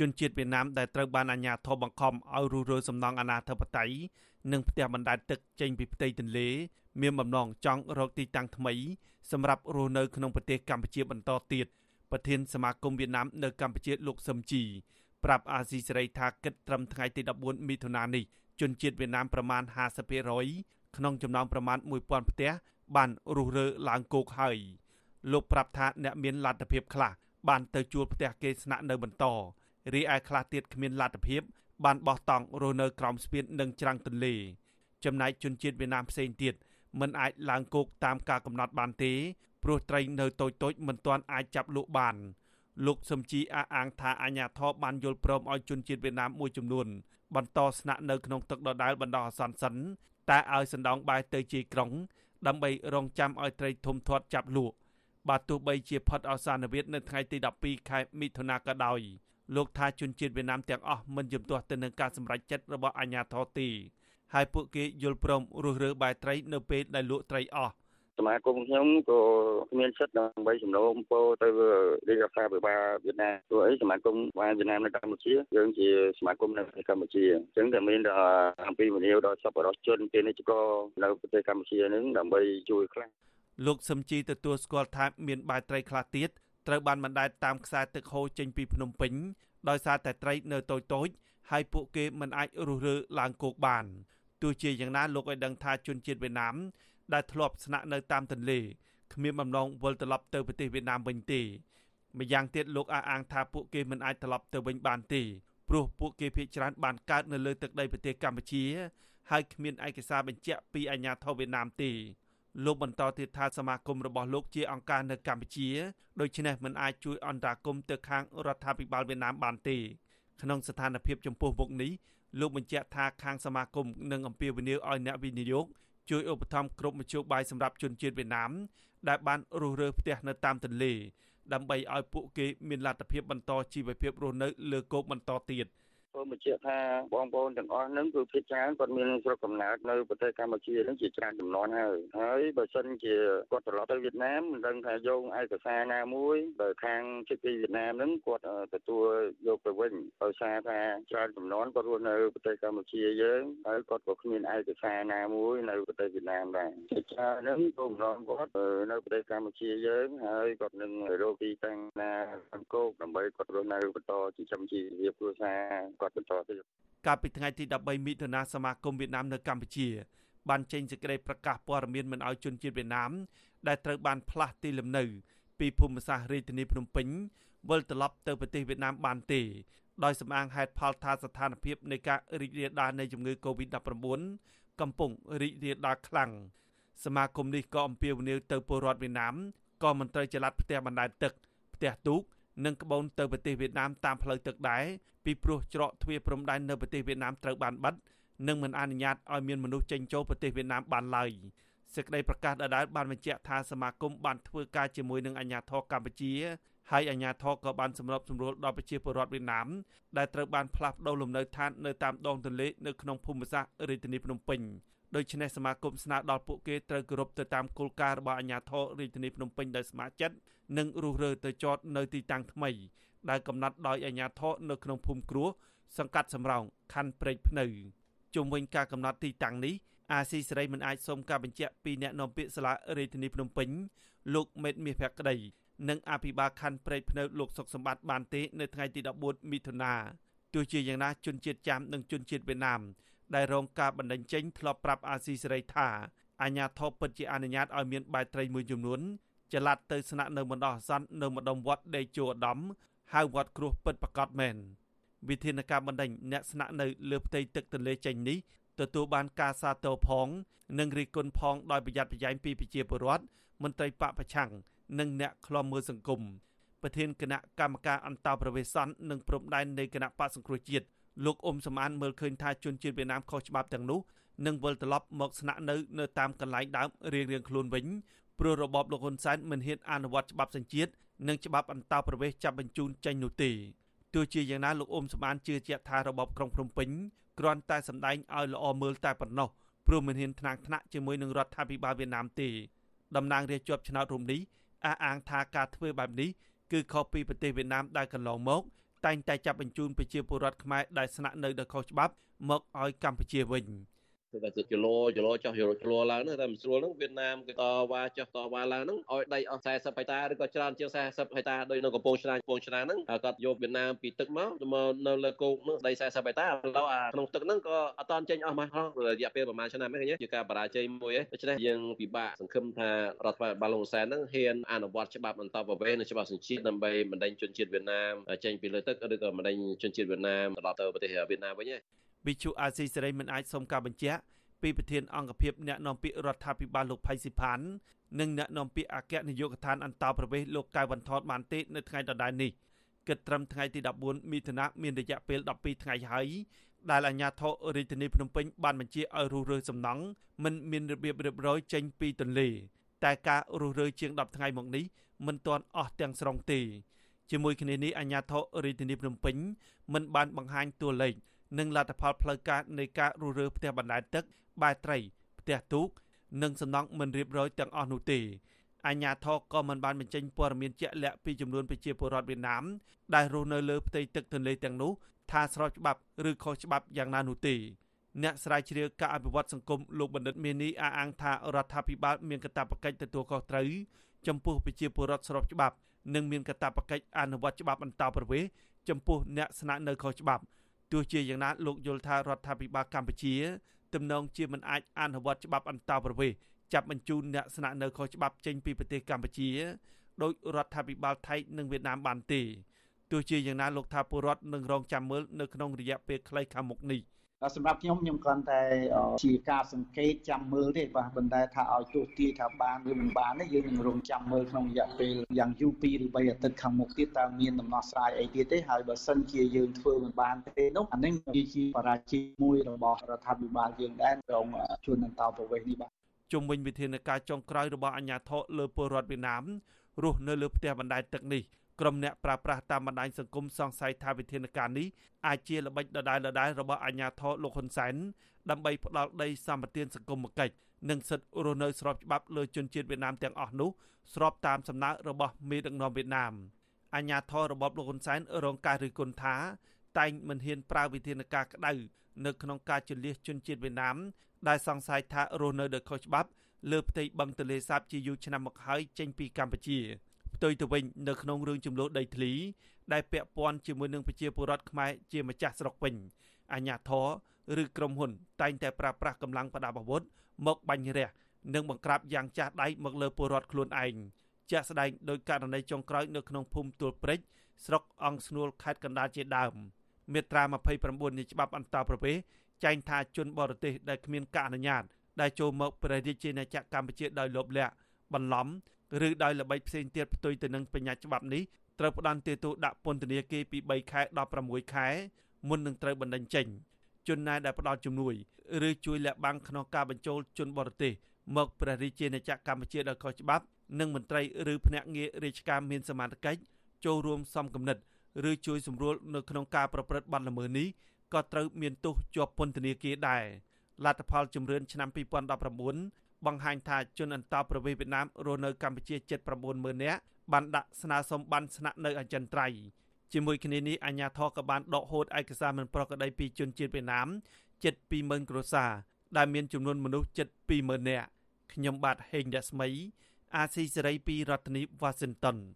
ជនជាតិវៀតណាមដែលត្រូវបានអាជ្ញាធរបង្ខំឲ្យរុះរើសំណង់អាណាធិបតេយ្យនិងផ្ទះបណ្ដែតទឹកចេញពីផ្ទៃទន្លេមានបំណងចង់រកទីតាំងថ្មីសម្រាប់រស់នៅក្នុងប្រទេសកម្ពុជាបន្តទៀតប្រធានសមាគមវៀតណាមនៅកម្ពុជាលោកសឹមជីប្រាប់អាស៊ីសេរីថាគិតត្រឹមថ្ងៃទី14មិថុនានេះជនជាតិវៀតណាមប្រមាណ50%ក្នុងចំណោមប្រមាណ1000ផ្ទះបានរុះរើឡើងគោកហើយលោកប្រាប់ថាអ្នកមានលទ្ធភាពខ្លះបានទៅជួលផ្ទះគេស្នាក់នៅបន្ត រីឯខ្លះទៀតគ្មានលទ្ធភាព បានបោះតង់រស់នៅក្រោមស្ពាននិងច្រាំងទន្លេចំណែកជនជាតិវៀតណាមផ្សេងទៀតមិនអាចឡើងគោកតាមការកំណត់បានទេព្រោះត្រីនៅតូចតូចមិនទាន់អាចចាប់លក់បាន លោកសំជីអះអាងថាអាញាធរបានយល់ព្រមឲ្យជនជាតិវៀតណាមមួយចំនួន បន្តស្នាក់នៅក្នុងទឹកដដែលបណ្ដោះអាសន្នសិនតែឲ្យសណ្ដោងបែរទៅជាក្រុង ដើម្បីរងចាំឲ្យត្រីធំធាត់ចាប់លក់បើទោះបីជាផុតអសានវិទ្យនៅថ្ងៃទី12ខែមិថុនាក៏ដោយ លោកថាជនជាតិវៀតណាមទាំងអស់មិនជំទាស់ទៅនឹងការសម្រេចចិត្តរបស់អាជ្ញាធរទេហើយពួកគេយល់ព្រមរុះរើបែត្រីនៅពេលដែលលក់ត្រីអស់សមាគមខ្ញុំក៏មានសិទ្ធិដើម្បីសំណូមពរទៅរាជរដ្ឋាភិបាលវៀតណាមព្រោះអីសមាគមវៀតណាមនៅកម្ពុជាយើងជាសមាគមនៅកម្ពុជាអញ្ចឹងតែមានអំពីវិនិយោគដល់សប្បុរសជនពាណិជ្ជករនៅប្រទេសកម្ពុជានឹងដើម្បីជួយខ្លះលោកសឹមជីទទួលស្គាល់ថាមានបាយត្រីខ្លះទៀតត្រូវបានបណ្ដែតតាមខ្សែទឹកហូរចេញពីភ្នំពេញ ដោយសារតែត្រីនៅតូចតូចហើយពួកគេមិនអាចរុះរើឡើងគោកបានទោះជាយ៉ាងណាលោកឲ្យដឹងថាជនជាតិវៀតណាមដែលធ្លាប់ស្នាក់នៅតាមទន្លេគ្មានបំណងវិលត្រឡប់ទៅប្រទេសវៀតណាមវិញទេម្យ៉ាងទៀតលោកអះអាងថាពួកគេមិនអាចត្រឡប់ទៅវិញបានទេព្រោះពួកគេភ័យច្រើនបានកើតនៅលើទឹកដីប្រទេសកម្ពុជា ហើយគ្មានឯកសារបញ្ជាក់ពីអាជ្ញាធរវៀតណាមទេ លោកបន្តទៀតថាសមាគមរបស់លោកជាអង្គការនៅកម្ពុជាដូច្នេះមិនអាចជួយអន្តរាគមន៍ទៅខាងរដ្ឋាភិបាលវៀតណាមបានទេក្នុងស្ថានភាពចំពោះមុខនេះលោកបញ្ជាក់ថាខាងសមាគមនឹងអំពាវនាវឲ្យអ្នកវិនិយោគជួយឧបត្ថម្ភគ្រប់មធ្យោបាយសម្រាប់ជនជាតិវៀតណាមដែលបានរុះរើផ្ទះនៅតាមទន្លេដើម្បីឲ្យពួកគេមានលទ្ធភាពបន្តជីវភាពរស់នៅលើគោកបន្តទៀត។ សូមបញ្ជាក់ថាបងប្អូនទាំងអស់ហ្នឹងគឺភាគច្រើនគាត់មានស្រុកកំណើតនៅប្រទេសកម្ពុជាហ្នឹងជាច្រើនចំនួនហើយហើយបើសិនជាគាត់ត្រឡប់ទៅវៀតណាមមិនដឹងថាយកឯកសារណាមួយបើខាងជិតពីវៀតណាមហ្នឹងគាត់ទទួលយកទៅវិញដោយសារថាច្រើនចំនួនគាត់រស់នៅប្រទេសកម្ពុជាយើងហើយគាត់ក៏គ្មានឯកសារណាមួយនៅប្រទេសវៀតណាមដែរជាច្រើនហ្នឹងគោលបំណងគាត់នៅប្រទេសកម្ពុជាយើងហើយគាត់នឹងរកទីតាំងណាអង្គោកដើម្បីគាត់រស់នៅបន្តចិញ្ចឹមជីវភាពគ្រួសារគាត់បន្តទៀតកាលពីថ្ងៃទី13មិថុនាសមាគមវៀតណាមនៅកម្ពុជា បានចេញសេចក្តីប្រកាសព័ត៌មានមិនឲ្យជនជាតិវៀតណាម ដែលត្រូវបានផ្លាស់ទីលំនៅពីភូមិសាស្ត្ររាជធានីភ្នំពេញវិលត្រឡប់ទៅប្រទេសវៀតណាមបានទេដោយសម្អាងហេតុផលថាស្ថានភាពនៃការរីករាលដាលនៃជំងឺ Covid-19 កំពុងរីករាលដាលខ្លាំងសមាគមនេះក៏អំពាវនាវទៅពលរដ្ឋវៀតណាមក៏មិនត្រូវចល័តផ្ទះបណ្ដែតទឹកផ្ទះទូក និងក្បូនទៅប្រទេសវៀតណាមតាមផ្លូវទឹកដែរពីព្រោះច្រកទ្វារព្រំដែននៅប្រទេសវៀតណាមត្រូវបានបិទនិងមិនអនុញ្ញាតឲ្យមានមនុស្សចេញចូលប្រទេសវៀតណាមបានឡើយសេចក្តីប្រកាសដដែលបានបញ្ជាក់ថាសមាគមបានធ្វើការជាមួយនឹងអាជ្ញាធរកម្ពុជាហើយអាជ្ញាធរក៏បានសម្របសម្រួលដល់ប្រជាពលរដ្ឋវៀតណាមដែលត្រូវបានផ្លាស់ប្តូរលំនៅឋាននៅតាមដងទន្លេនៅក្នុងភូមិសាស្ត្ររាជធានីភ្នំពេញ ដូច្នេះសមាគមស្នើដល់ពួកគេត្រូវគោរពទៅតាមគោលការណ៍របស់អាជ្ញាធររាជធានីភ្នំពេញដោយស្ម័គ្រចិត្តនិងរុះរើទៅចតនៅទីតាំងថ្មីដែលកំណត់ដោយអាជ្ញាធរនៅក្នុងភូមិគ្រោះសង្កាត់សំរោងខណ្ឌព្រែកភ្នៅជុំវិញការកំណត់ទីតាំងនេះអាស៊ីសេរីមិនអាចសូមការបញ្ជាក់ពីអ្នកនាំពាក្យសាលារាជធានីភ្នំពេញលោកមេតមាសភក្តីនិងអភិបាលខណ្ឌព្រែកភ្នៅលោកសុកសម្បត្តិបានទេនៅថ្ងៃទី14មិថុនាទោះជាយ៉ាងណាជនជាតិចាមនិងជនជាតិវៀតណាម ដែលរងការបណ្តេញចេញធ្លាប់ប្រាប់អាស៊ីសេរីថាអាញាធរពិតជាអនុញ្ញាតឲ្យមានបាយត្រីមួយចំនួនចល័តទៅស្នាក់នៅបណ្ដោះអាសន្ននៅម្ដុំវត្តដេជោឧត្តមហៅវត្តគ្រោះពិតប្រកបមែនវិធានការបណ្ដេញអ្នកស្នាក់នៅលើផ្ទៃទឹកទន្លេចេញនេះទទួលបានការសាទរផង និងរិះគន់ផងដោយប្រយ័ត្នប្រយែងពីប្រជាពលរដ្ឋមន្ត្រីបកប្រឆាំងនិងអ្នកខ្លំមើលសង្គមប្រធានគណៈកម្មការអន្តរប្រវេសន្តនិងព្រំដែននៃគណៈបកសង្គ្រោះជាតិ លោកអ៊ុំសំអានមើលឃើញថាជនជាតិវៀតណាមខុសច្បាប់ទាំងនោះនឹងវិលត្រឡប់មកស្នាក់នៅនៅតាមកន្លែងដើមរៀងៗខ្លួនវិញព្រោះរបបលោកហ៊ុនសែនមិនហ៊ានអនុវត្តច្បាប់សញ្ជាតិនិងច្បាប់អន្តោប្រវេសន៍ចាប់បញ្ជូនចេញនោះទេទោះជាយ៉ាងណាលោកអ៊ុំសំអានជឿជាក់ថារបបក្រុងភ្នំពេញគ្រាន់តែសម្ដែងឲ្យល្អមើលតែប៉ុណ្ណោះព្រោះមិនហ៊ានថ្នាំងថ្នាក់ជាមួយនឹងរដ្ឋាភិបាលវៀតណាមទេតំណាងរាជជាប់ឆ្នោតរួមនេះអះអាងថាការធ្វើបែបនេះគឺខុសពីប្រទេសវៀតណាមដែលកន្លងមក តែងតែចាប់បញ្ជូនប្រជាពលរដ្ឋខ្មែរដែលស្នាក់នៅដោយខុសច្បាប់មកឲ្យកម្ពុជាវិញ។ គឺតែចលោចលោចោះចលោឡើងហ្នឹងតែមិនស្រួលហ្នឹងវៀតណាមគេតវ៉ាចោះតវ៉ាឡើងហ្នឹងឲ្យដីអស់40ហិកតាឬក៏ច្រើនជាង40ហិកតាដោយនៅកំពង់ឆ្នាំងកំពង់ឆ្នាំងហ្នឹងគាត់យកវៀតណាមពីទឹកមកមកនៅលើគោកហ្នឹងដី40ហិកតាឥឡូវអាក្នុងទឹកហ្នឹងក៏អត់តាន់ចេញអស់មកហោះរយៈពេលប្រហែលឆ្នាំហ្នឹងឃើញជាការបរាជ័យមួយឯងដូច្នេះយើងពិបាកសង្ឃឹមថារដ្ឋបាលលោកហ៊ុនសែនហ្នឹងហ៊ានអនុវត្តច្បាប់បន្តប្រវេសនិងច្បាប់សញ្ជាតិដើម្បីបណ្ដេញជនជាតិវៀតណាមចេញពីលើទឹកឬក៏បណ្ដេញជនជាតិវៀតណាមត្រឡប់ទៅប្រទេសវៀតណាមវិញឯង វិជូអាស៊ីសេរីមិនអាចសុំការបញ្ជាក់ពីប្រធានអង្គភិបអ្នកនាំពាក្យរដ្ឋាភិបាលលោកផៃស៊ីផាននិងអ្នកនាំពាក្យអគ្គនាយកដ្ឋានអន្តរប្រវេសលោកកៅវ៉ាន់ថតបានទេនៅថ្ងៃដដែលនេះគិតត្រឹមថ្ងៃទី14មិថុនាមានរយៈពេល12ថ្ងៃហើយដែលអាជ្ញាធររាជធានីភ្នំពេញបានបញ្ជាឲ្យរុះរើសំណង់មិនមានរបៀបរៀបរយចេញពីទន្លេតែការរុះរើជាង10ថ្ងៃមកនេះមិនទាន់អស់ទាំងស្រុងទេជាមួយគ្នានេះអាជ្ញាធររាជធានីភ្នំពេញមិនបានបង្ហាញតួលេខ និងលទ្ធផលផ្លូវការនៃការរុះរើផ្ទះបណ្ដែតទឹក បែត្រី ផ្ទះទូក និងសំណង់មិនរៀបរយទាំងអស់នោះទេអញ្ញាធរក៏មិនបានបញ្ចេញព័ត៌មានជាក់លាក់ពីចំនួនប្រជាពលរដ្ឋវៀតណាមដែលរស់នៅលើផ្ទៃទឹកទន្លេទាំងនោះថាស្របច្បាប់ឬខុសច្បាប់យ៉ាងណានោះទេអ្នកស្រាវជ្រាវការអភិវឌ្ឍសង្គមលោកបណ្ឌិតមាននីអះអាងថារដ្ឋាភិបាលមានកាតព្វកិច្ចទទួលខុសត្រូវចំពោះប្រជាពលរដ្ឋស្របច្បាប់ និងមានកាតព្វកិច្ចអនុវត្តច្បាប់បន្តប្រវេសចំពោះអ្នកស្នាក់នៅខុសច្បាប់ ទោះជាយ៉ាងណាលោកយល់ថារដ្ឋាភិបាលកម្ពុជាទំនងជាមិនអាចអនុវត្តច្បាប់អន្តរប្រវេសន៍ចាប់បញ្ជូនអ្នកស្នាក់នៅខុសច្បាប់ចេញពីប្រទេសកម្ពុជាដោយរដ្ឋាភិបាលថៃនិងវៀតណាមបានទេទោះជាយ៉ាងណាលោកថាពលរដ្ឋនឹងរងចាំមើលនៅក្នុងរយៈពេលខ្លីខាងមុខនេះ សម្រាប់ខ្ញុំខ្ញុំគ្រាន់តែជាការសង្កេតចាំមើលទេបាទប៉ុន្តែថាឲ្យទោះទាយថាបានឬមិនបានទេយើងនឹងរងចាំមើលក្នុងរយៈពេលយ៉ាងយូរ2ឬ3អាទិត្យខាងមុខទៀតតើមានដំណោះស្រាយអីទៀតទេហើយបើសិនជាយើងធ្វើមិនបានទេនោះអានេះគឺជាបរាជ័យមួយរបស់រដ្ឋាភិបាលយើងដែរក្នុងជួនអន្តោប្រវេសន៍នេះបាទជុំវិញវិធានការចុងក្រោយរបស់អាជ្ញាធរលើពលរដ្ឋវៀតណាមរស់នៅលើផ្ទះបណ្ដែតទឹកនេះ ក្រុមអ្នកប្រើប្រាស់តាមបណ្ដាញសង្គមសង្ស័យថាវិធានការនេះអាចជាល្បិចដដែលដដែលរបស់អាជ្ញាធរលោកហ៊ុនសែនដើម្បីផ្ដាល់ដីសម្បត្តិសង្គមកិច្ចនិងសិទ្ធិរស់នៅស្របច្បាប់លើជនជាតិវៀតណាមទាំងអស់នោះស្របតាមសំណើរបស់មេដឹកនាំវៀតណាមអាជ្ញាធររបបលោកហ៊ុនសែនរងការរិះគន់ថាតែងមិនហ៊ានប្រើវិធានការក្តៅនៅក្នុងការជលៀសជនជាតិវៀតណាមដែលសង្ស័យថារស់នៅដោយខុសច្បាប់លើផ្ទៃបឹងទន្លេសាបជាយូរឆ្នាំមកហើយចេញពីកម្ពុជា។ ផ្ទុយទៅវិញនៅក្នុងរឿងចំនួនដីធ្លី ដែលពាក់ព័ន្ធជាមួយនឹងប្រជាពលរដ្ឋខ្មែរជាម្ចាស់ស្រុកវិញអាញាធរឬក្រុមហ៊ុន តែងតែប្រើប្រាស់កម្លាំងប្រដាប់អាវុធមកបាញ់រះនិងបង្ក្រាបយ៉ាងចាស់ដៃមកលើពលរដ្ឋខ្លួនឯងជាក់ស្ដែងដោយករណីចុងក្រោយនៅក្នុងភូមិទួលព្រិចស្រុកអង្គស្នួលខេត្តកណ្ដាលជាដើមមាត្រា29នៃច្បាប់អន្តរប្រវេសន៍ចែងថាជនបរទេសដែលគ្មានការអនុញ្ញាតដែលចូលមកព្រះរាជាណាចក្រកម្ពុជាដោយលបលាក់បន្លំ ឬដោយល្បិចផ្សេងទៀតផ្ទុយទៅនឹងបញ្ញត្តិច្បាប់នេះត្រូវផ្ដន្ទាទោសដាក់ពន្ធនាគារពី3ខែដល់6ខែមុននឹងត្រូវបណ្តេញចេញជនណាដែលផ្ដល់ជំនួយឬជួយលាក់បាំងក្នុងការបញ្ចូលជនបរទេសមកព្រះរាជាណាចក្រកម្ពុជាដោយខុសច្បាប់និងមន្ត្រីឬភ្នាក់ងាររាជការមានសមត្ថកិច្ចចូលរួមសំគំនិតឬជួយសម្រួលនៅក្នុងការប្រព្រឹត្តបទល្មើសនេះក៏ត្រូវមានទោសជាប់ពន្ធនាគារដែរលទ្ធផលជំរឿនឆ្នាំ2019 បង្ហាញថាជនអន្តោប្រវេសន៍វៀតណាមរស់នៅកម្ពុជាជិត90000នាក់បានដាក់ស្នើសុំបានស្នាក់នៅអចិន្ត្រៃយ៍ជាមួយគ្នានេះអាជ្ញាធរក៏បានដកហូតឯកសារមិនប្រក្រតីពីជនជាតិវៀតណាមជិត20000គ្រួសារដែលមានចំនួនមនុស្សជិត20000នាក់ខ្ញុំបាទហេងរស្មី អាស៊ីសេរីពីរដ្ឋធានី Washington